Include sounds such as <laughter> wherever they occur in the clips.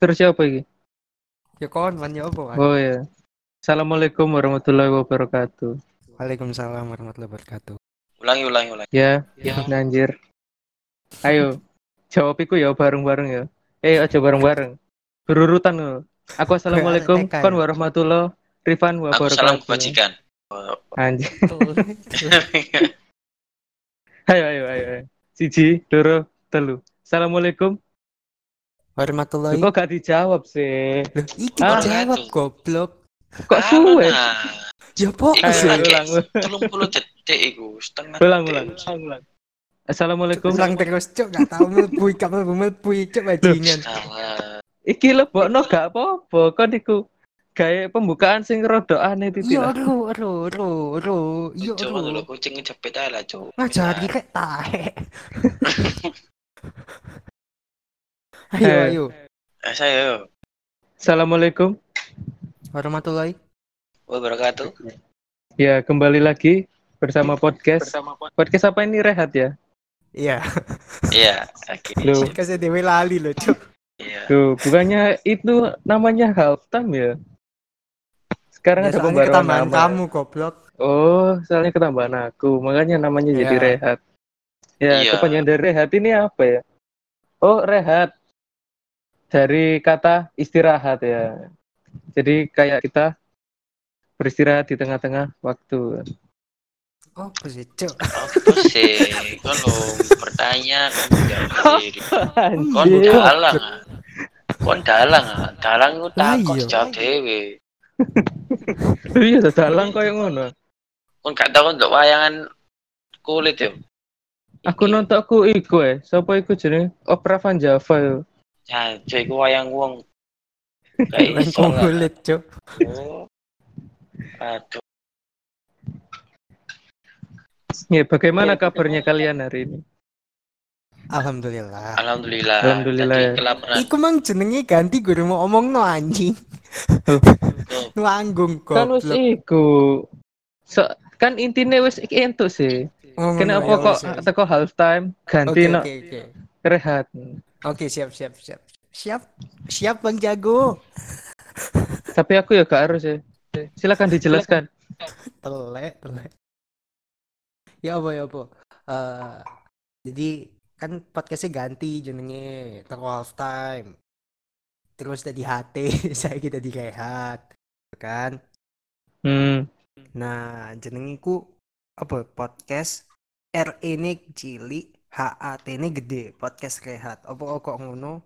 Terus siapa iki? Ya kon man ya apa? Oh ya. Assalamualaikum warahmatullahi wabarakatuh. Waalaikumsalam warahmatullahi wabarakatuh. Ulangi, ulangi, ulangi. Ya, Ya. anjir. Ayo, jawab iku ya bareng-bareng ya. Eh, aja bareng-bareng. Berurutan lo. Aku assalamualaikum, TK ya? kon warahmatullah, Rifan Aku salam wabarakatuh. kebajikan. Anjir. <laughs> Ayo, ayo, ayo. ayo. Siji, loro, telu. Assalamualaikum. Warahmatullahi. Kok gak dijawab sih? Loh, iki Ah. jawab goblok. Kok suwe? Nah, Ya lagi ulang, ulang. telung puluh detik iku, setengah Ulang, ulang, ulang, ulang. Assalamualaikum. Ulang terus cuk gak tau mlebu gak mlebu mlebu cuk bajingan. Iki lebokno gak apa-apa, kon iku gawe pembukaan sing rada aneh titik. Yo lah. ro ro ro ro. Yo Coba dulu ro. kucing ngejepit aja lah, Cuk. Ngajari kayak tahe. <laughs> Ayo Eh. ayo. Eh, saya Assalamualaikum. Warahmatullahi. wabarakatuh. Ya, kembali lagi bersama podcast. Podcast apa ini Rehat ya? Iya. Iya, <laughs> akhirnya. Kasih dewe lali lo cuk. Iya. tuh, bukannya itu namanya half time ya? Sekarang Ya, ada pembaruan ketambahan nama. kamu goblok. Oh, soalnya ketambahan aku, makanya namanya jadi Ya. Rehat. Ya, Iya. kepanjangan dari Rehat ini apa ya? Oh, Rehat. Dari kata istirahat ya. Jadi kayak kita beristirahat di tengah-tengah waktu. Oh, sih cuk. Apa sih? Kalau bertanya kan jawab sendiri. <laughs> Kon Anjir. dalang. ah. Kon dalang. ah. Dalang itu Lah takut iya. jawab dewe. Iya, dalang koyo ngono. Kon gak tahu untuk wayangan kulit ya. Aku nonton aku iku eh, sapa iku jenenge? Opera Van Java. Ya, cuy, ku wayang wong. <laughs> Kayak iso Kok kulit cuk. Oh. Aduh. Ya, bagaimana kabarnya kalian hari ini? Alhamdulillah. Alhamdulillah. Alhamdulillah. Kelaparan. Iku mang jenenge ganti guru mau omong no anjing. <laughs> Nuanggung Kan wis goblok. iku. So, kan intine wis iki entuk sih. Ngomong Kenapa no, ya kok ya teko half time ganti Oke no oke oke. rehat? Oke siap siap siap. Siap. Siap Bang Jago. Tapi aku ya gak harus ya. Silakan dijelaskan. Telek telek. Ya apa ya apa. Eh, jadi kan podcastnya ganti jenenge teko half time. Terus tadi HT, <laughs> saya kita di rehat. Kan? Hmm. Nah, jenengiku apa podcast R ini cilik, HAT ini gede, podcast rehat. Apa kok ngono?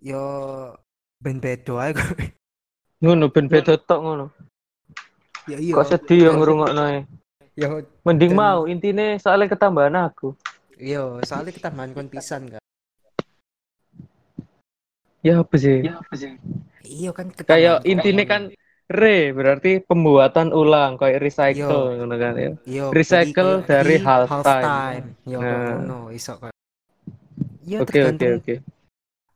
Yo ben bedo ae kok. Ngono ben beda tok ngono. Ya iya. Kok sedih ya ngrungokno e. Ya Mending mau intine soalnya ketambahan aku. iya, soalnya kita main kon pisan kan. Ya apa sih? Iya kan Kayak ketambahan intine kan re berarti pembuatan ulang kayak recycle Iya. ngono kan ya. Iya, recycle jadi dari half time. Yo Nah. ngono iso kan. Ya Oke oke oke.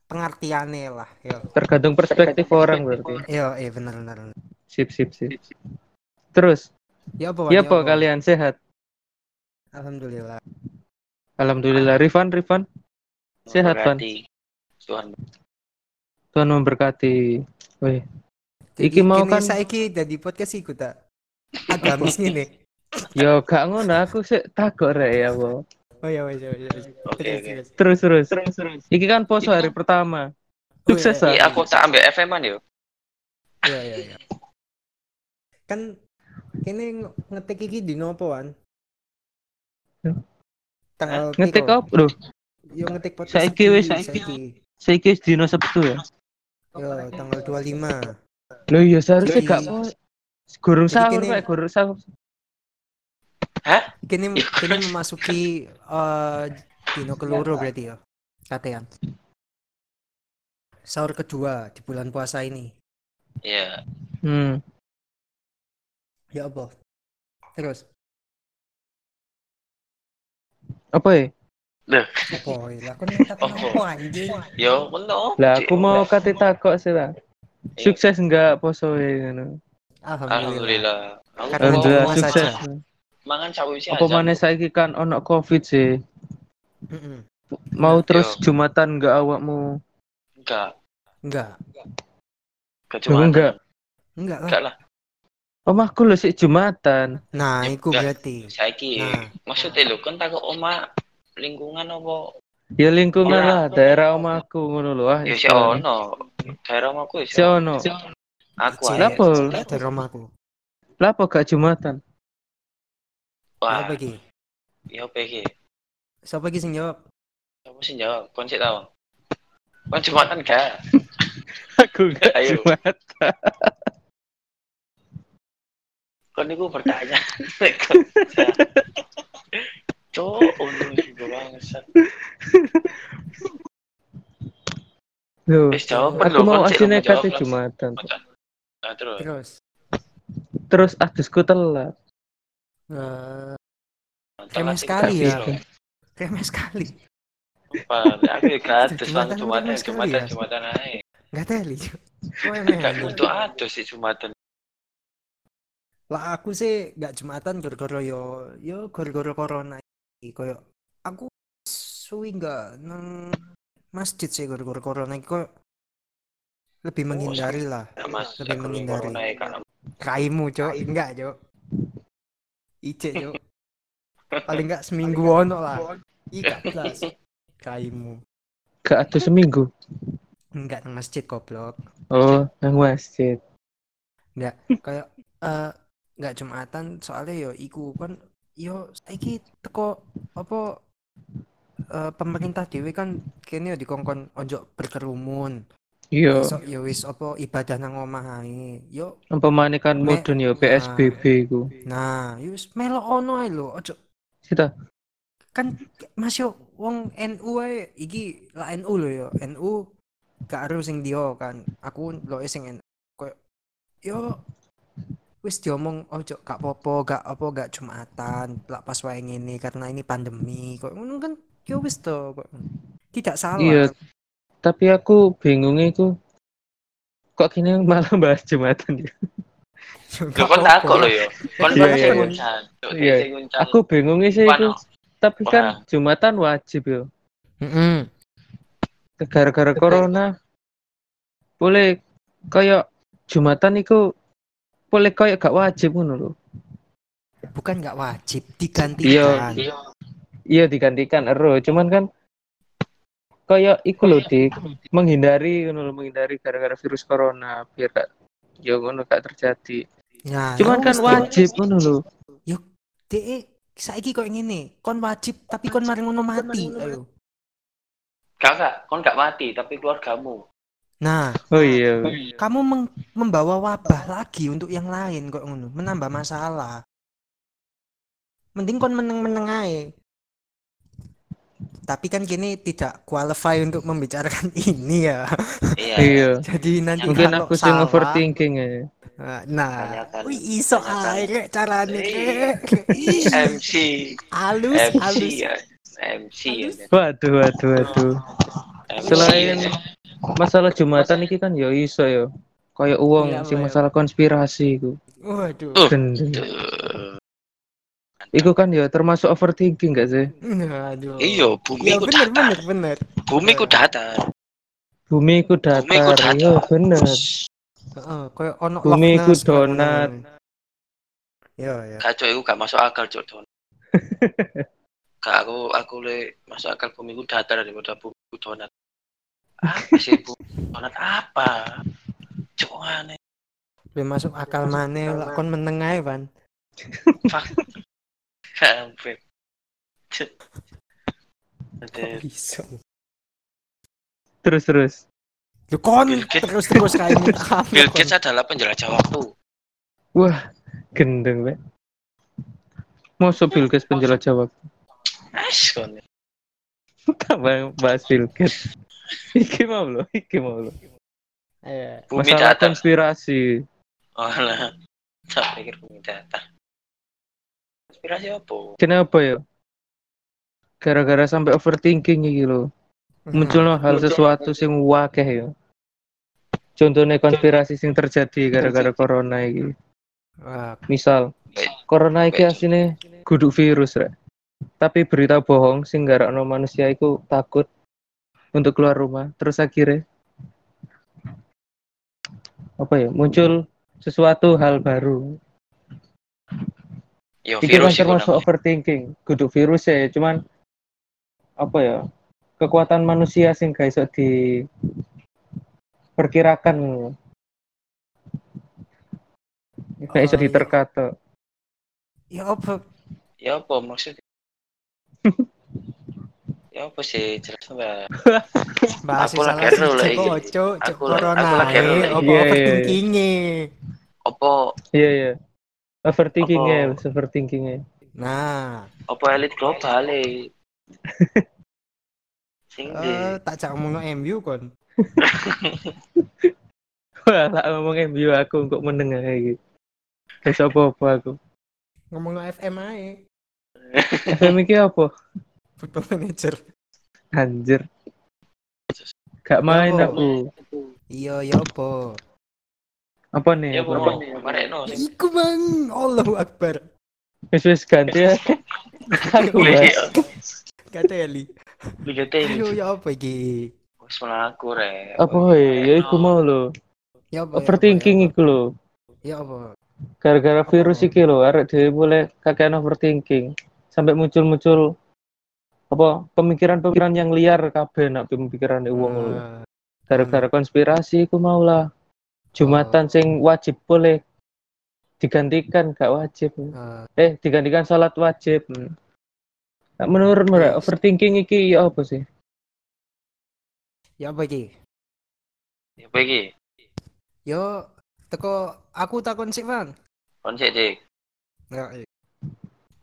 pengertiannya lah. Yo. Tergantung perspektif orang berarti. Yo, eh bener bener. Sip sip sip. Terus, Ya apa? ya apa kalian sehat? Alhamdulillah. Alhamdulillah. Rifan, Rifan, Sehat, Pan. Tuhan. Tuhan memberkati. Wih, Jadi Iki mau kan- saiki dari podcast iku tak <laughs> agamis nih. yo gak ngono aku sih takut rek ya, Bo. Oh ya wes wes wes. Oke, Terus, terus. Terus terus. Iki kan poso hari pertama. Oh, Sukses iya, ah. Iya, aku tak ambil FM-an yo. Iya iya iya. Kan kini ng- ngetik iki di nopo? Tanggal Ngetik piro? apa? Loh, Yo ngetik podcast Saiki iki, wis, saiki. saiki wis dino Sabtu ya. Yo tanggal 25. Loh iya seharusnya Jadi- gak mau gurung Jadi sahur kini- kayak gurung sahur. Kini kini memasuki eh dino keluru berarti ya. Katean. Sahur kedua di bulan puasa ini. Iya. Hmm. Ya apa? Terus Apa ya? apa ya? Lah <laughs> tak Apa? anjing? Yo, ngono. Lah aku mau kate takok sih lah. Iya. Sukses enggak poso e ngono. Alhamdulillah. Alhamdulillah. Sukses. saja. mangan sawise Apa maneh saiki kan ono Covid sih. Mau Iya. terus Jumatan enggak awakmu? Enggak. Enggak. Jumatan. enggak. Enggak lah. Enggak lah. Omahku lho sik Jumatan. Nah, Ya, iku enggak. berarti. Saiki Nah. maksudnya lho kan takut oma lingkungan apa? Ya lingkungan Ora. lah daerah omahku ngono lho ah. Ya ono. Daerah omaku ya Si ono. Aku aja. Lapo? cek dari rumahku. Lah apa gak Jumatan? Wah, apa iki? ya apa iki? Siapa iki sing jawab? Kamu sih jawab, kon sih tahu. Kon Jumatan gak? <laughs> Aku gak Ayo. Jumatan. Kon niku bertanya. <laughs> Cok, untung juga bangsat. <laughs> Loh, Wis jawab aku mau kate langsung. Jumatan. Nah, terus. Terus. Terus adusku telat. Eh, Remeh sekali ya. remeh sekali. Aku ya gratis Jumatan lang Jumatan, Jumatan, ya. Jumatan aja. Teli. Gak kudu aduh sih Jumatan. Lah aku sih gak jumatan gara-gara yo yo gara-gara corona iki koyo aku suwi gak nang masjid sih gara-gara corona koyo lebih menghindari lah. Mas, Lebih menghindari. kaimu cok. Enggak cok. Ice cok. <laughs> Paling enggak seminggu ono lah. iya jelas. Kaimu Gak adus seminggu. enggak nang masjid goblok. Oh, nang masjid. kayak eh nggak jumatan. Soalnya yo iku kan yo saiki teko apa eh, pemerintah dewe kan kene yo dikongkon ojo berkerumun. Iya, besok yo wis apa ibadah nang omah ae. Yo pemanikan Me- mudun ya Nah. PSBB ku. nah yo wis melo ono ae lho ojo Sita. kan Mas yo wong NU ae iki lah NU lho yo. NU gak harus sing dia kan. Aku lo sing NU koyo yo wis diomong ojo gak popo gak apa gak jumatan lah pas wae ngene karena ini pandemi. Kok ngono kan yo wis to kok tidak salah Iya. Tapi aku bingungnya itu kok kini malah bahas Jumatan ya. Yo, Lho kon takut lho yo. Kon Iya, kan iya, sing iya. Iya. Aku bingungnya sih itu. Tapi kan Wah. Jumatan wajib ya. Mm-mm. Gara-gara corona. Boleh kayak Jumatan itu boleh kayak gak wajib ngono lho. bukan gak wajib Iya, digantikan Iya digantikan ero, cuman kan kayak iku lho dik menghindari ngono menghindari gara-gara virus corona biar gak ya ngono gak terjadi. nah Cuman yo kan wajib ngono lho. Dek, saiki kok ngene, kon wajib tapi kon mari ngono mati. Ayo. Kakak, kon gak mati tapi keluargamu. Nah, Oh iya. kamu meng- membawa wabah lagi untuk yang lain kok ngono, menambah masalah. Mending kon meneng-meneng ae. Tapi kan kini tidak qualify untuk membicarakan <laughs> ini ya. Iya. Iya. Jadi nanti Mungkin kalau aku salah, overthinking ya. Nah, Tanyakan- wih iso tanyakan. ae rek carane Iya. rek. Ih, MC. Halus, <laughs> MC halus. ya. MC ya. Waduh, waduh, waduh. MC Selain ya. masalah Jumatan iki kan ya iso ya. Kayak uang Iya, sing iya. masalah konspirasi iku. Waduh. Gendeng. Iku kan ya termasuk overthinking gak sih? Aduh. Iya, bumi Iya ku bener datar. bener bener. Bumi ku datar. Bumi iku Bumi ku datar. datar. Yo bener. Heeh, koyo ono Bumi ku donat. Iya, iya. Kacau iku gak masuk akal cok don. <laughs> Gak aku aku le masuk akal bumi ku datar daripada bumi ku donat. Apa sih bumi donat apa? Cok aneh. Belum masuk akal maneh lah kon meneng ae, Van. Kampret. Bisa? Terus terus. Lu kon Bill Gates- terus-terus kayak kamu. <laughs> Bill. Gates adalah penjelajah waktu. Wah, gendeng be. Masuk Bill Gates penjelajah waktu. As kon. Tambah bahas Bill Gates. Iki mau lo, iki mau lo. Iya. Bumi Masalah datar. konspirasi. Oh lah. Tak pikir bumi datar. Konspirasi apa? Kenapa ya? Gara-gara sampai overthinking iki lo. Muncul hal sesuatu sing wakeh ya. Contohnya konspirasi sing terjadi gara-gara corona iki. Wah, Misal, corona iki asine kudu virus rek. Tapi berita bohong sing garakno manusia iku takut untuk keluar rumah. Terus akhirnya apa ya muncul sesuatu hal baru Yo Iki kan virus iku termasuk overthinking, kudu virus ya, cuman apa ya? Kekuatan manusia sing gak iso di perkirakan. Gak iso Oh, iya. diterkata. Ya apa? Ya apa maksudnya? ya apa sih jelas mbak? Aku lagi ojo, cek Aku lagi- corona aku lagi lah apa iki. Iya, iya, Overthinking ya, overthinking ya. Nah, apa elit global e? <laughs> Sing eh, di tak cak ngomong MU kon. <laughs> Wah, lah ngomong MU aku kok meneng ae iki. Wis apa-apa aku. Ngomong FM ae. FM iki apa? Football manager. Anjir. Gak main aku. Iya, ya apa? Apa nih? ya Apa apa? nih? Marekno Iku mang, Allahu Akbar. Wis wis ganti ya. <laughs> Aku. Liga Ayo, Tenis. ya apa iki? Wis mlaku rek. Apa ya? Ya iku mau lo. Ya apa? ya Overthinking apa, iku lo. Ya apa? Gara-gara Apa? virus iki lo, arek dhewe boleh kakean overthinking. Sampai muncul-muncul apa pemikiran-pemikiran yang liar kabeh nak pemikiran wong lo. Eh, Gara-gara konspirasi iku mau lah. Jumatan sing wajib boleh digantikan gak wajib. eh, Eh, digantikan sholat wajib. Nah, menurut mereka overthinking iki ya apa sih? ya apa iki? Ya apa iki? Yo, teko aku takon sih, Van. Kon sik dik. Ya.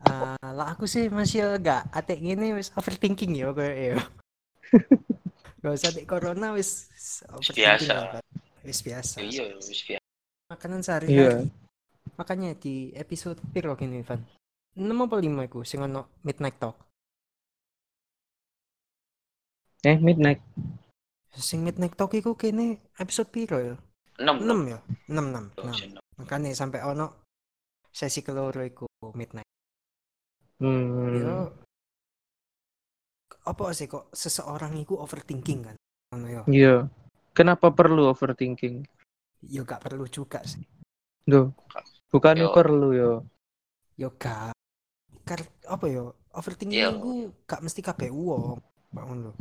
Ah, lah aku sih masih agak atek gini wis overthinking ya kayak ya. <laughs> Gak usah di corona wis overthinking biasa. Wis biasa. Iya wis biasa. Makanan sehari-hari. Iya. Makanya di episode piro gini, Van? 6 apa 5 iku sing ono midnight talk. Eh, midnight. Sing midnight talk iku kene episode piro ya? 6 6 ya? 6 6. 6. Makanya sampai ono sesi keloro iku midnight. Hmm. Yo apa sih kok seseorang itu overthinking kan? Ngono yo. Kenapa perlu overthinking? Yo gak perlu juga sih. Duh. Bukannya Yo. perlu yo. Yo gak. Kar apa yo? Overthinking Yo. itu gak mesti kabeh wong. Bangun lo.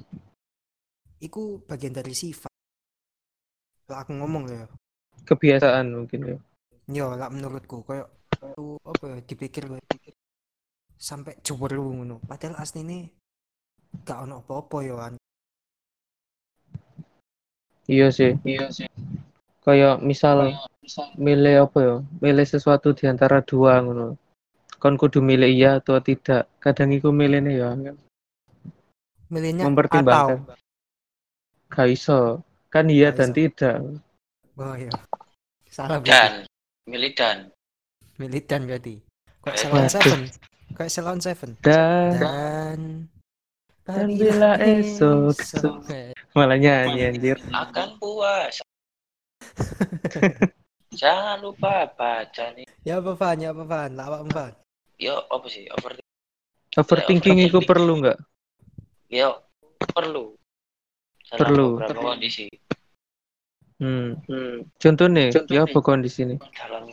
Iku bagian dari sifat. Lah aku ngomong ya. Kebiasaan mungkin ya. Yo lah menurutku kayak tuh apa ya dipikir gue sampai jebur lu ngono. Padahal aslinya gak ono apa-apa yo kan. Iya sih. Iya sih. Kayak misal milih apa ya? Milih sesuatu di antara dua ngono. Kon kudu milih iya atau tidak. Kadang iku milihnya ya Milihnya mempertimbangkan. atau Gak iso. Kan iya Gak dan iso. tidak. Oh iya. Salah berarti. Dan milih dan. Militan berarti. Kayak Eh, Salon waduh. Seven. Kayak Salon Seven. Dan Dan Dan bila esok Eh, malah nyanyi anjir. akan puas. <laughs> Jangan lupa baca nih. Ya apa Van, ya apa Van, lah apa Van. Yo apa sih over Overthinking itu perlu nggak? yo perlu. Dalam Perlu. beberapa kondisi Hmm. Contohnya, Contohnya. ya apa kondisi ini? dalam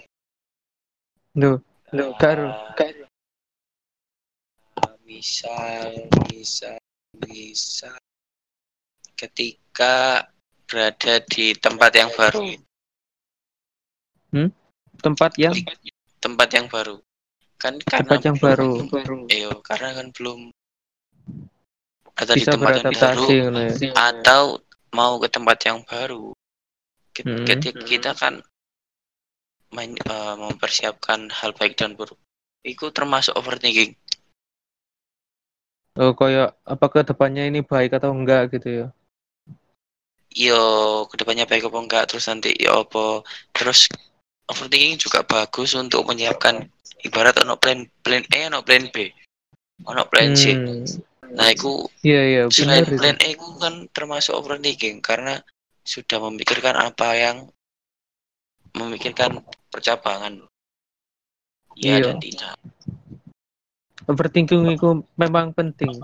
Duh, eh, karo. misal misal misal ketika berada di tempat yang baru. Tempat yang? Tempat yang baru. Kan karena tempat yang baru. Iyo, karena kan belum ada di bisa tempat yang baru ngono ya. atau mau ke tempat yang baru. Hmm. ketika kita kan main, eh, mempersiapkan hal baik dan buruk. Itu termasuk overthinking Oh, kayak apa ke depannya ini baik atau enggak gitu ya. yo ke depannya baik apa enggak terus nanti yo apa terus overthinking juga bagus untuk menyiapkan ibarat ono plan plan A ono plan B ono plan C Hmm. nah itu Iya, iya, selain benar plan A itu kan termasuk overthinking karena sudah memikirkan apa yang memikirkan percabangan ya Iya. dan tidak Overthinking itu memang penting.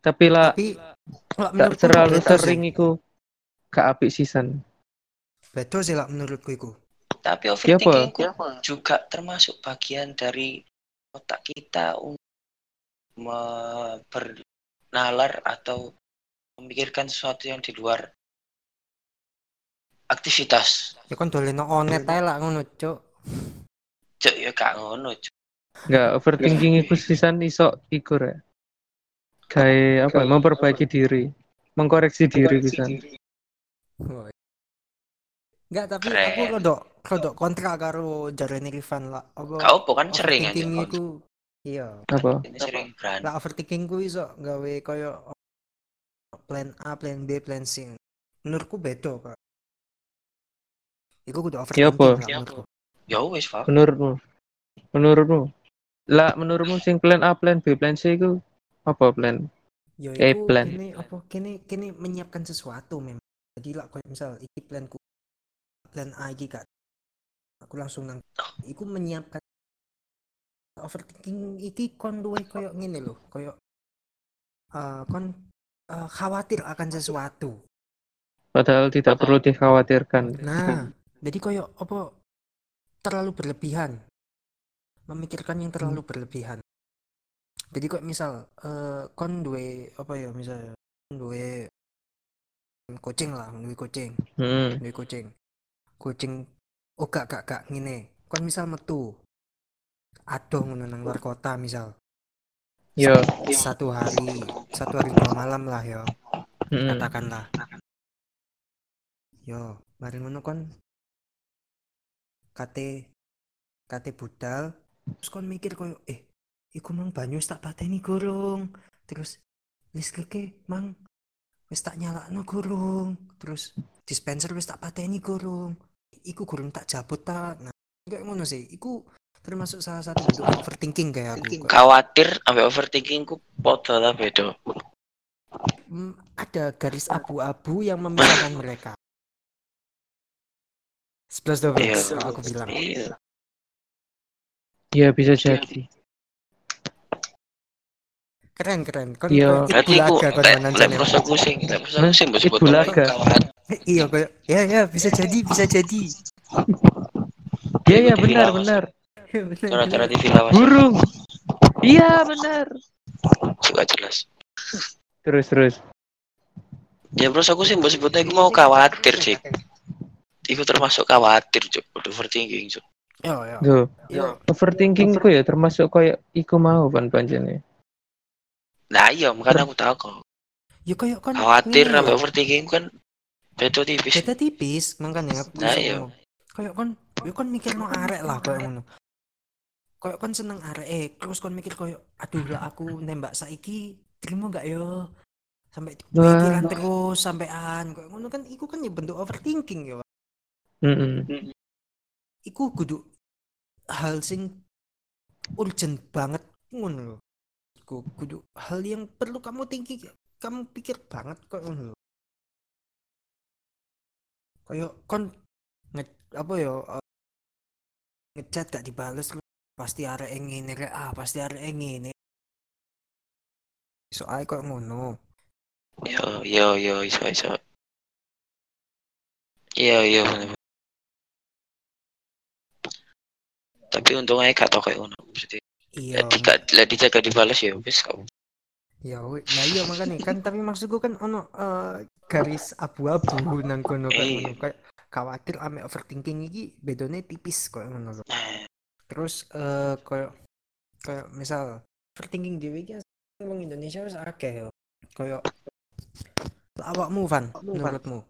Tapi lah Tapi menurutku terlalu itu sih, sering itu gak apik sisan. betul sih lah menurutku itu Tapi Ya, apa? overthinking juga termasuk bagian dari otak kita untuk bernalar atau memikirkan sesuatu yang di luar aktivitas. ya kan doleno onet ae lah ngono cuk Cuk ya gak ngono, Cuk. Enggak, overthinking iku sisan iso iku ya. Kayak apa? Memperbaiki diri, mengkoreksi diri bisa. Iya. Enggak, tapi Keren. aku rodok rodok kontra karo jarene Rifan lah. Apa Gak apa kan sering aja. iku iya. Apa? Sering. Lah overthinking ku iso gawe koyo plan A, plan B, plan C. Menurutku beda, Kak. Iku kudu Ya overthinking apa? lah menurutku. Ya wis, Pak. Menurutmu? Menurutmu? Lah, menurutmu sing plan A, plan B, plan C itu apa plan? Ya Eh, iku plan. kene apa kene kene menyiapkan sesuatu memang. Jadi lah koyo misal iki planku plan A iki Kak. Aku langsung nang iku menyiapkan overthinking iki kon luwe koyo ngene lho, koyo eh kon eh, khawatir akan sesuatu. Padahal tidak perlu dikhawatirkan. Nah, jadi koyo apa terlalu berlebihan. Memikirkan yang terlalu berlebihan. Jadi kok misal eh kon duwe apa ya misal duwe kucing lah, duwe kucing, Hmm. duwe kucing. Kucing oh gak gak gak ngene. Kon misal metu adoh ngono nang luar kota misal Yo. satu hari satu hari dua malam lah ya Hmm. katakanlah yo mari ngono kon kate kate budal terus kon mikir koyo eh iku mang banyu tak pateni gurung terus listrike mang wis tak nyalakno gurung terus dispenser wis tak pateni gurung iku gurung tak jabut tak. Nah kayak ngono sih. Iku termasuk salah satu bentuk overthinking kayak aku Khawatir sampai overthinking ku podo lah beda. hmm, ada garis abu-abu yang memisahkan mereka. 11 12 Iya. kalau aku bilang Iya. Ya bisa jadi. keren keren kon Iya. koyo Berarti Kid ku Bulaga kon lek channel. prosoku sing, lek prosoku sing mbok sebut iya kayak ya ya bisa jadi bisa jadi Iya ya Ikuti benar benar. Cara-cara. TV lawas Burung. Iya benar. juga jelas. Terus terus. Ya bro, aku sih mbok sebutnya aku mau khawatir sih. Iku termasuk khawatir, Cuk. Udah overthinking, Cuk. Yo yo yo Overthinking ku ya termasuk kayak iku mau pan panjene. Nah, iya, makanya aku tahu kok. yo kayak kon Khawatir sampai lho. overthinking kan beda tipis. beda tipis makanya aku Nah, iya. kayak kon yo kon mikir no arek lah kayak ngono kayak kon seneng arek eh terus kon mikir kayak aduh lah aku nembak saiki terima gak yo sampai Wah. pikiran terus sampean kayak ngono kan iku kan ya bentuk overthinking ya Heeh. iku kudu hal sing urgent banget ngono lho. Ku- kudu hal yang perlu kamu tinggi kamu pikir banget kok ngono lho. Kayak kon nge, apa ya eh, ngechat gak dibales pasti arek ngene rek ah pasti arek ngene. Soalnya kok ngono. Yo, yo, yo, iso, iso. Iya, iya, bener. Tapi untungnya gak tau kayak ngono. Maksudnya, iya. Lek gak lek dijaga dibalas ya wis kau. ya nah iya makanya kan tapi maksudku kan ono eh, garis abu-abu nang kono ngono. Kayak khawatir ame overthinking iki bedone tipis kok ngono. Nah, terus eh kayak kayak misal overthinking dhewe iki wong Indonesia wis akeh yo. Kayak awakmu Van menurutmu?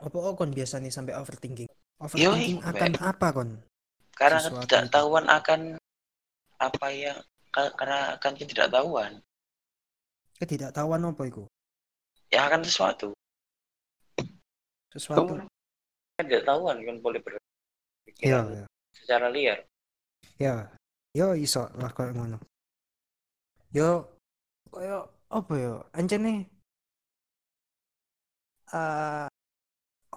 Apa kon biasanya sampai overthinking overthinking Yoi, akan apa kon? Karena Sesuatu tidak itu. tahuan akan apa yang ka- karena akan ketidaktahuan. Ketidaktahuan apa iku? Ya akan sesuatu. Sesuatu. Ketidaktahuan kan boleh iya berpikiran iya. secara liar. Ya. Yo iso lah kayak ngono. Yo kayak apa yo? Anjene eh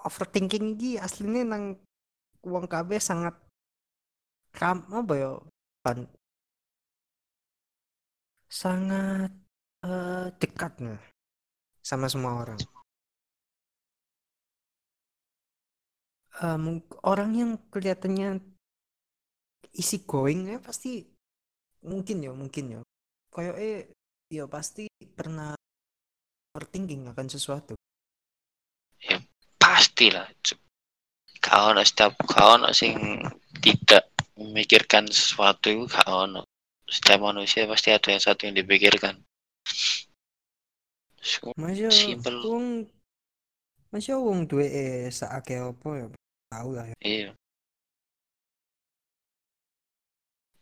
overthinking iki aslinya nang wong kabeh sangat ram apa yo pan sangat eh dekat nah sama semua orang. Eh, mung- orang yang kelihatannya isi going ya pasti mungkin ya mungkin ya kayak eh ya pasti pernah overthinking akan sesuatu pastilah. Kau ono setiap kau ono sing tidak memikirkan sesuatu itu gak ono. Setiap manusia pasti ada yang satu yang dipikirkan. So, Masya Simple. wong Masya wong duwe eh saake apa ya? Tahu lah ya. Iya.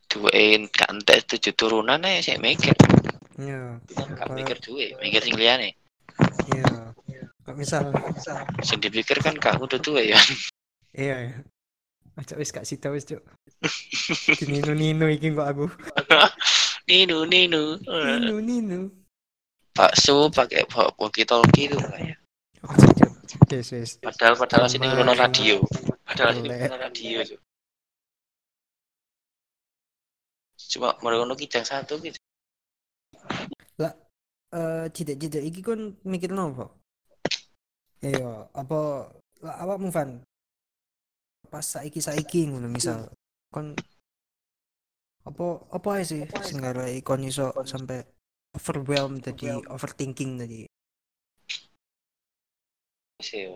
Duwein gak entek tujuh turunan aja sih mikir. Ya gak Kayak- mikir duwe mikir sing liyane. Iya Kok misal sing dipikir kan gak kudu duwe ya. Iya ya Aja wis gak sida wis cuk. Nino Nino iki kok aku. Ninu ninu Nino Nino bakso pakai walkie talkie itu kayak cuk. Yes wis. Padahal padahal sini ngono radio. Padahal sini ngono radio Cuk. cuma mereka kijang satu gitu eh cita-cita iki kon mikir apa? Iya, apa lah awakmu Van? Pas saiki saiki ngono misal kon apa apa ae sih sing ngarai kon iso sampai overwhelmed tadi overthinking tadi. sih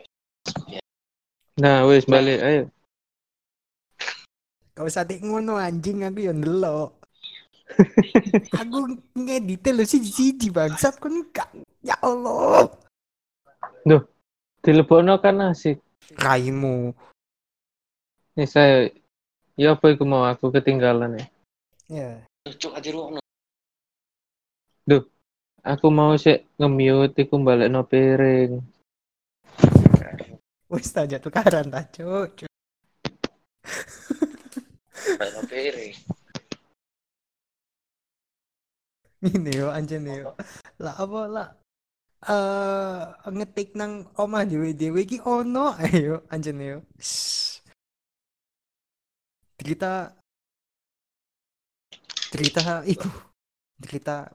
Nah, wis balik ayo. Kau sate ngono anjing aku yo ndelok. <laughs> aku ngedit lo sih siji bangsat kon gak ya Allah. Dilebokno kan asik. Raimu. Nih saya ya apa iku mau aku ketinggalan ya. Ya. cuk aja lu Aku mau sih nge-mute iku balekno piring. Wis ta jatuh tukaran ta, Cuk. Cuk. Baik piring Ini yo anjen yo. Lah apa lah eh ngetik nang omah dhewe-dhewe iki ono. <laughs> Ayo anjen yo. Cerita. Cerita iku. Cerita.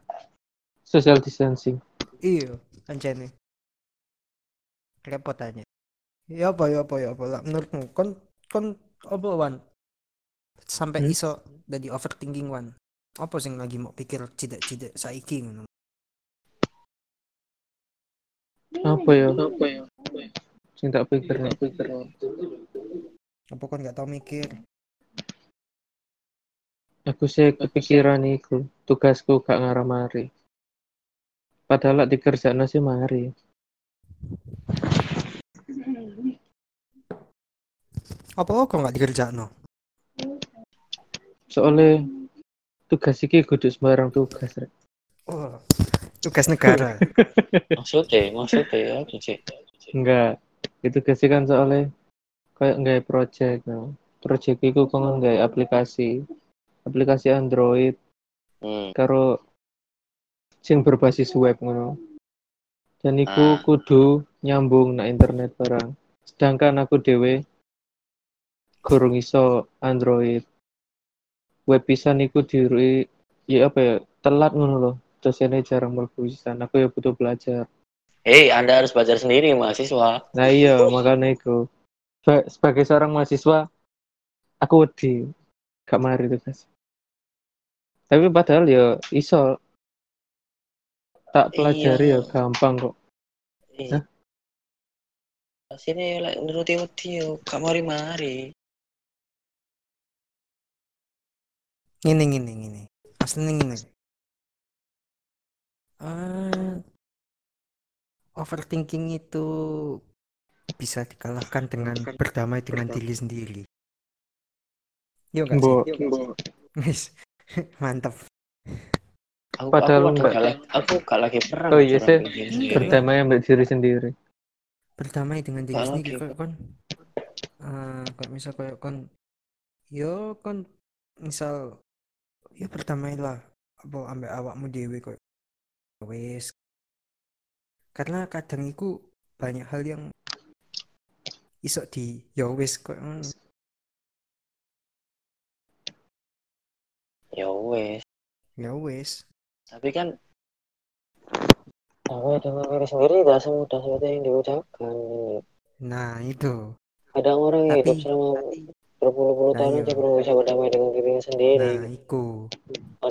Social distancing. iyo anjen repot aja ya apa ya apa ya apa. Lah menurutmu kon kon apa wan? Sampai Hmm? iso dari overthinking wan? Apa sing lagi mau pikir cidak-cidak saiki ngono Apa ya? Apa ya? Sing tak pikir nih. apa kon nggak tau mikir Aku sih kepikiran iku. Tugasku gak ngarah mari. Padahal lek dikerjakno sih mari. apa kok nggak dikerjakno Soalnya tugas iki kudu sembarang tugas. Rek. oh tugas negara <laughs> maksudnya maksudnya apa sih Enggak. Itu tugas kan soalnya kayak nggak project. No. Project iku kon nggak aplikasi. Aplikasi Android hmm. karo sing berbasis web ngono. Dan iku Ah. kudu nyambung na internet barang. Sedangkan aku dhewe gurung iso Android. Web pisan iku diri ya apa ya telat ngono loh. Dosennya jarang mlebu pisan. Aku ya butuh belajar. Hei, Anda harus belajar sendiri, mahasiswa. Nah iya makanya. Seba- Sebagai seorang mahasiswa aku wedi gak mari tugas. Tapi padahal ya iso tak pelajari Iya. ya gampang kok. Iya. Sini lek nuruti wedi yo, gak mari-mari. Ngene ngene ngene. Asline ngene. Eh overthinking itu bisa dikalahkan dengan berdamai dengan diri sendiri. Yo gak Mbok, sih? Wis. <laughs> Mantap. Aku Padahal aku, enggak. gak lagi, aku gak lagi perang. Oh iya, sih. berdamai ambil diri sendiri. Berdamai dengan diri Kalau sendiri kayak kon. Eh kayak misal kayak kon yo kon misal ya berdamailah apa ambek awakmu dhewe kok wis karena kadang iku banyak hal yang iso di ya wis kok. Ya wes. ya wis Tapi kan damai dengan diri sendiri tidak semudah seperti yang diucapkan. nah itu kadang orang yang hidup selama berpuluh-puluh Nah, tahun iya. aja belum bisa berdamai dengan dirinya sendiri nah iku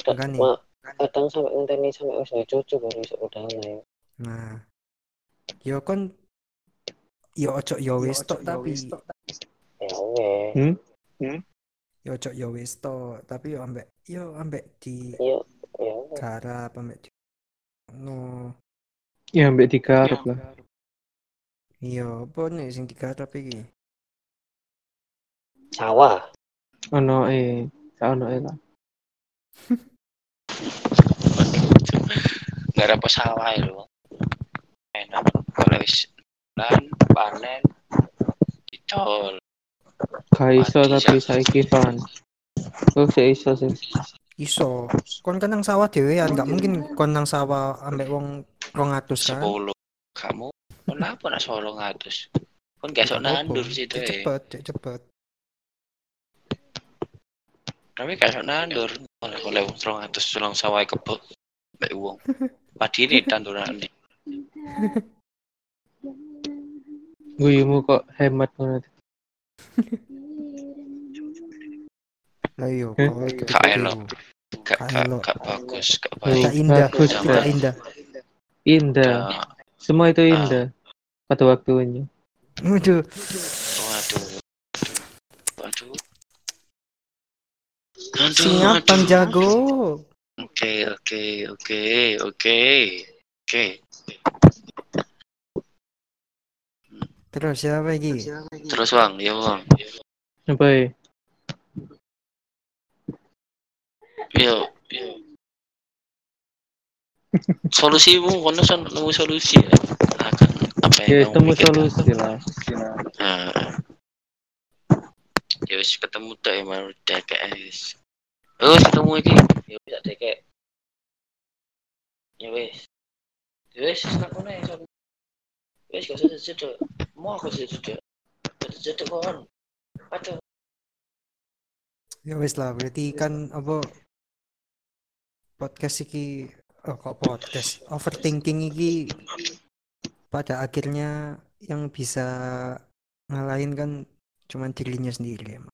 kadang makanya. Kadang sampai ngenteni sampai wis cucu baru bisa berdamai nah yo kon yo ojo yo wis tok tapi ya weh Hmm? yo ojo yo wis tok tapi yo ambek yo ambek di iya ya weh. garap ambek di no Ya ambek digarap lah. iya apa nih sing digarap iki sawah Ono eh, ono eh lah. <laughs> nggak ada pesawat lho enak kalau wis dan panen dicol Gak iso tapi saiki fan. Oh, sik iso sih. iso. Kon kan nang sawah dhewean nggak mungkin kon nang sawah ambek wong 200 kan? Sepuluh. Kamu? Kenapa nak solo ngatus kan gak sok nandur sih Cek tuh cepet cepet. Tapi gak sok nandur oleh oleh wong serong ngatus sulang sawah kebek mbak wong padi ini tanduran di Guyumu kok hemat banget. lah iya Eh? kowe gitu Gak elok. gak Gak gak elok. gak bagus gak baik tidak indah Kak. indah Indah. Nah, Semua itu indah pada waktunya. waduh waduh siap Bang Jago oke oke oke oke oke terus siapa lagi terus bang ya bang Apa ya? Yo, yo. Solusimu kono son nemu solusi. Akan apa Ya yang kamu temu pikirkan? solusi lah. Nah. Ya wis ketemu tak ya mau DKS. Wis ketemu iki. Ya wis tak DK. Ya wis. Ya wis nak kono ya. Wis gak usah cedek. Mau aku cedek. Cedek kon. Aduh. ya wes lah berarti kan apa podcast iki oh kok podcast overthinking iki pada akhirnya yang bisa ngalahin kan cuman dirinya sendiri emang.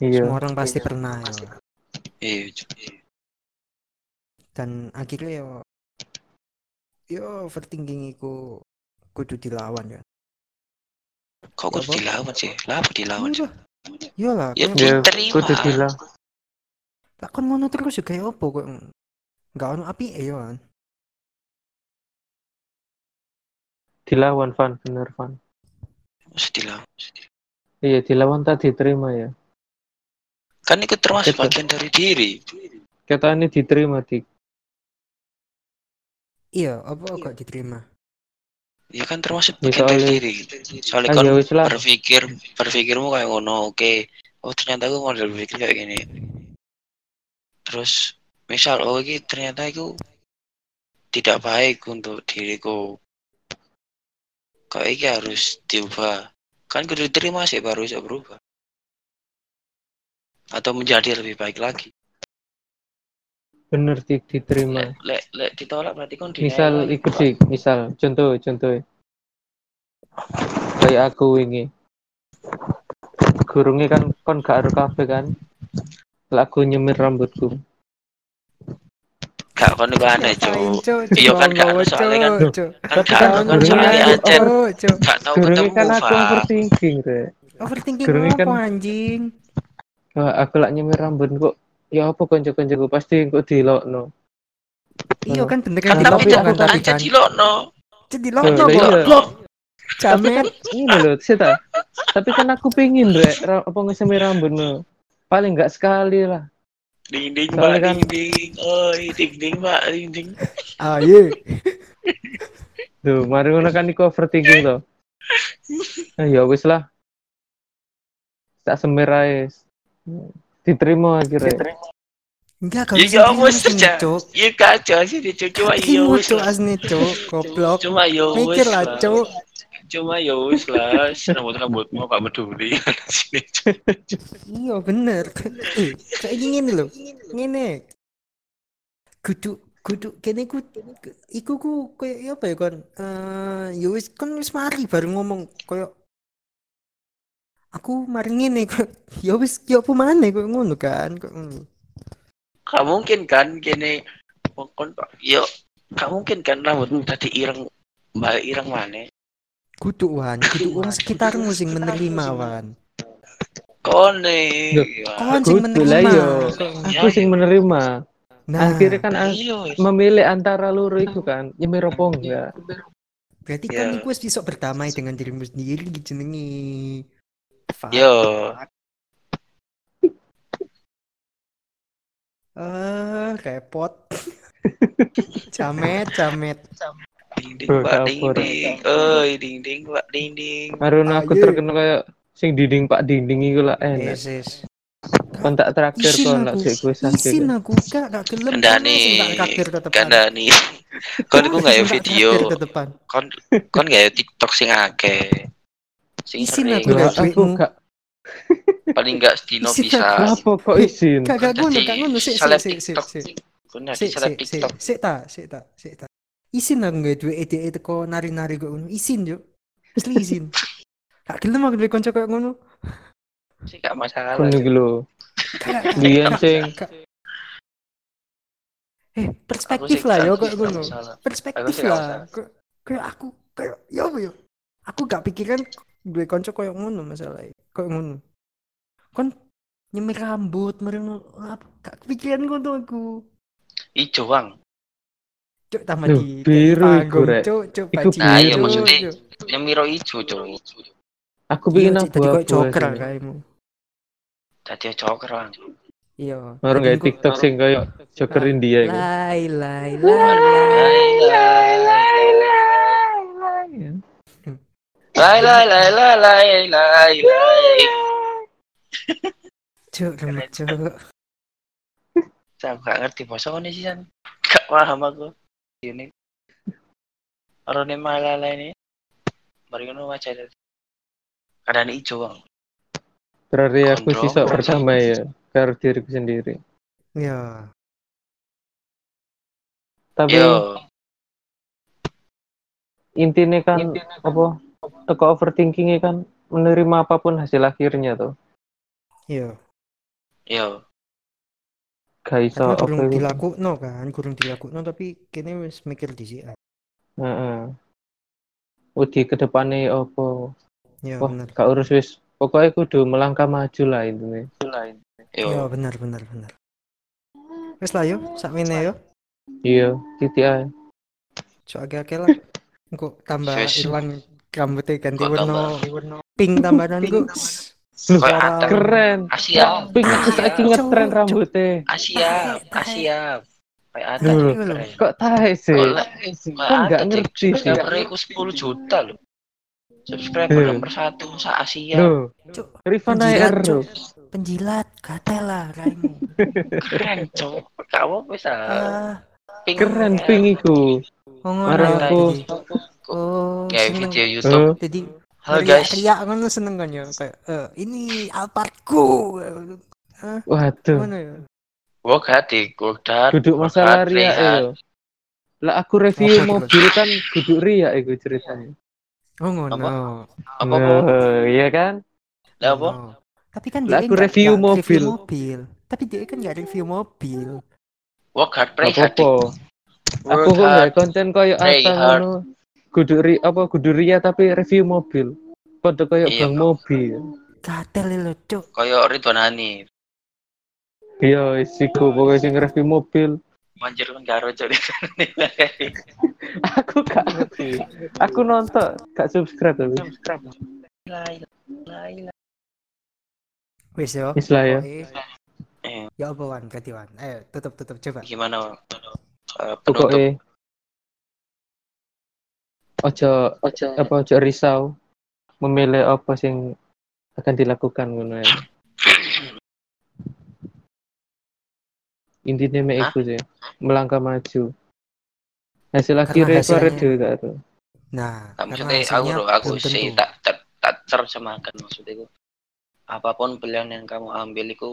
Iya. semua orang pasti pernah ya Iya. dan akhirnya yo yo overthinking iku kudu dilawan ya Kok kudu dilawan sih? Lah dilawan sih? Iya lah, Ya, kok Ya, Terima. kudu bilang. tak kon ngono terus juga ya opo kok nggak ono api ya kan. Dilawan Van, bener Van. Mesti dilawan. Iya, dilawan tak diterima ya. Kan itu termasuk Betul. bagian dari diri. Kata ini diterima di Iya, apa kok diterima? Ya kan termasuk Ya, bagian dari diri. Soalnya Ah, kan ya lah. berpikir berpikirmu kayak ngono, oke. Oh ternyata aku model berpikir kayak gini. Terus misal oh ini ternyata itu tidak baik untuk diriku. Kok ini harus diubah? Kan kudu diterima sih baru bisa berubah. Atau menjadi lebih baik lagi. bener di, diterima. Lek lek lek ditolak berarti kan Misal ikut sih, misal contoh contoh kayak aku ini gurungnya kan kon gak ada kafe kan lagu nyemir rambutku Gak kon iku aneh, Cuk. Iya kan, gak soalnya kan-. Kan Tapi gak kan kan soalnya kan- Cuk. gak tahu gurungnya ketemu kan aku overthinking deh Overthinking apa kan- anjing? Wah, aku lak nyemir rambut kok ya apa konco-koncoku pasti kok dilokno Iya kan bener Kan kan tapi kan jangan tadi aja kan. dilokno. Dilokno lah iya. goblok. tapi Jamet. kan ini loh sita tapi kan aku pengen rek apa ngesemir rambut no paling nggak sekali lah Ding ding Soalnya Mbak, kan- ding ding. Oi, ding ding Mbak, ding ding. Ah iya. tuh mari ngono kan iku overthinking to nah, <laughs> ya wis lah tak semir ae diterima akhirnya Enggak kalau Ya ya wis saja. Cuk. Ya kacau sih dia Cuk. cuma ya Terima wis asli Cuk, goblok. Cuma ya wis Mikir lah, Cuk. Cuma ya wis lah, rambut rambutmu gak peduli. <laughs> Iya bener. Eh, kayak gini loh. Ngene. Kudu kudu kene ku iku ku koyo ya apa ya kon? Eh ya wis kon wis mari baru ngomong koyo aku mari ngene kok. Ya wis ya apa maneh kok ngono kan, kok ngono. Gak mungkin kan gini kon yo gak mungkin kan rambutmu tadi ireng balik ireng mana Kudu wan, kudu wong sekitarmu sing menerima wan. kone Kon sing menerima. yo. Aku sing menerima. Nah, Akhirnya kan aku iya memilih antara loro itu kan, nyemir apa enggak. berarti kan Ya. iku wis bisa berdamai dengan dirimu sendiri jenenge. Fuck. yo <laughs> Eh, repot. <laughs> jamet, jamet. ding ding Bro, pak ding dapur. ding oi ding ding pak ding ding Karena aku terkenal kayak sing dinding pak dinding iku lah enak. Yes, yes. Kontak terakhir Isin kon lah aku, sik gue isin sakit. aku gak gak gelem Kandani, kandani. <laughs> Kon iku nggak ya video, kon kon nggak ya TikTok sing akeh. Sing Isin sering, gak gak paling nggak sedino Isin bisa. apa kok izin. Gak gak ngono, Dadi gak ngono sik sik sik sik. Sik sik sik TikTok. sik ta, sik ta, sik ta. Isin aku gak duwe ide teko nari-nari kok ngono. Isin yo. Asli isin. <laughs> Gak gelem aku duwe kanca koyo ngono. Sih gak masalah. Kon iki lho. Gak, gak, Biyen gak, sing gak. Eh, perspektif lah yo gak- koyo gak ngono. Perspektif gak lah. Kayak aku kayak ya apa yo. Aku gak pikiran duwe kanca koyo ngono masalah koyo ngono. Kon nyemir rambut mereno apa gak kepikiran ngono aku. Ijo bang. Cuk tambah di biru iku, Rek. cuk cuk Iku bajingan, Nah, iya, cuk, maksudnya- cuk. Yang miro ijo cowok. aku bikin Iya, Cik, tadi kok abu-abu. joker asine. kayakmu. Tadi joker bang. Iya. Baru kok- TikTok sing kayak joker India iku. Lai lai lai lai. Lai lai lai lai lai lai lai. Cuk remet cuk. Saya gak ngerti bahasa ini sih kan. Gak paham aku. Ini. Orang ini malah ini. Mari ngono waca tadi. Kadang ijo bang. Berarti aku sisa berdamai ya karo diriku sendiri. Ya. Tapi Yo. intinya kan apa? Teko overthinking kan menerima apa pun hasil akhirnya tuh. Iya. Yo. Gak iso Karena apa kurang iku. dilakukno kan, kurang dilakukno tapi kene wis mikir dhisik. ae. Heeh. Wedi ke depannya apa? Ya Wah, bener. gak urus wis. Pokoknya kudu melangkah maju lah intinya. Yo. Ya bener bener bener. Wis lah yo, sakmene yo. Iya, titik ae. Cuk akeh-akeh lah. Engko tambah ilang rambutnya ganti warna pink tambahan gue. Keren. Asia. Pink saiki ngetren rambutnya. Asia. Asia. Kayak ada. Kok tahe sih? Kok le- Kok nggak ada, ngerti sih? Subscriber aku 10 juta loh. Subscriber nomor satu sa Asia. Rifan penjilat, Air penjilat gatel lah raimu. Keren cowok. Kamu bisa. Ah, keren pink iku. oh ngono ya, aku. Oh, Kayak seneng. video YouTube. Eh, Jadi Halo guys. riak ngono seneng kan ya kayak eh, ini Alphardku. waduh. Ngono ya. Gua gati, gua dat. Duduk masalah ria rehat. ya. Lah aku review Apa, mobil kan duduk ria iku ceritanya. Oh ngono. Apa? Apa? Nah, iya kan? Lah apa? Ngono. Tapi kan dia aku review mobil. mobil. Tapi dia kan nggak review mobil. Gua gak Gak rehat. apa-apa. Aku kok konten koyo asa hard. ngono. Kudu ri apa kudu ria tapi review mobil. Padha koyo Iya, bang Bang. mobil. Gatel lho, Cuk. Kayak Ridwan Hanif. Iya, isiku pokoknya sing review mobil. Manjir kan garo jadi. <laughs> Aku gak ngerti. Aku nonton, gak subscribe tapi. Wis yo. Wis lah ya. Eh. Ya apa Wan, ganti Wan. Ayo tutup tutup coba. Gimana? Eh, penutup Pokoknya ojo ojo apa ojo risau memilih apa sing akan dilakukan ngono ya. Intinya mek iku sih, melangkah maju. Hasil akhirnya itu dhewe gak ada. Nah, karena maksudnya aku aku sih tak tak tak terjemahkan maksudnya itu. Apa pun pilihan yang kamu ambil itu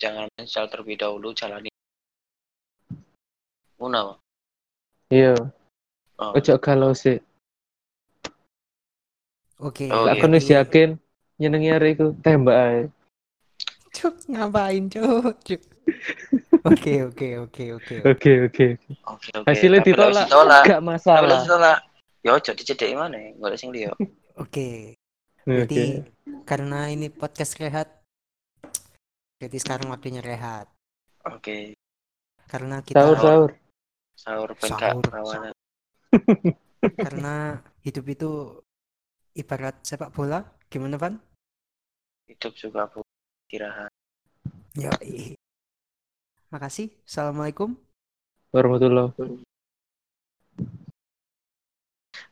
jangan menyesal terlebih dahulu jalani. Una, Iya, oh, ojo galau sih. Oke. Oh, Lah iya. yakin, nyenengi arek iku tembak ae. Cuk, ngapain cuk? <laughs> Cuk. Oke, oke, oke, oke. Oke oke. Oke oke. Hasilnya Tapi ditolak. ditolak. Gak Tapi masalah. ditolak. Ya ojo dicedeki mana? Golek sing liya. Oke. Oke. Jadi karena ini podcast rehat, jadi sekarang waktunya rehat. Oke. Karena kita Sahur sahur. Sahur Sahur. rawanan. Karena hidup itu ibarat sepak bola. Gimana, Van? Hidup juga bu istirahat. Ya. Makasih. Assalamualaikum. Warahmatullah.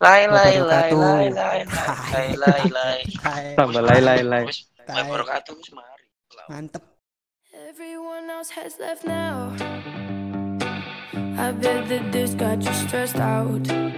Lai lai lai Wabarakatuh. lai lai lai lai lai. <laughs> Hai. Tambah lai lai lai. Lai wabarakatuh wis mari. Mantep. Everyone else has left now. I bet that this got you stressed out.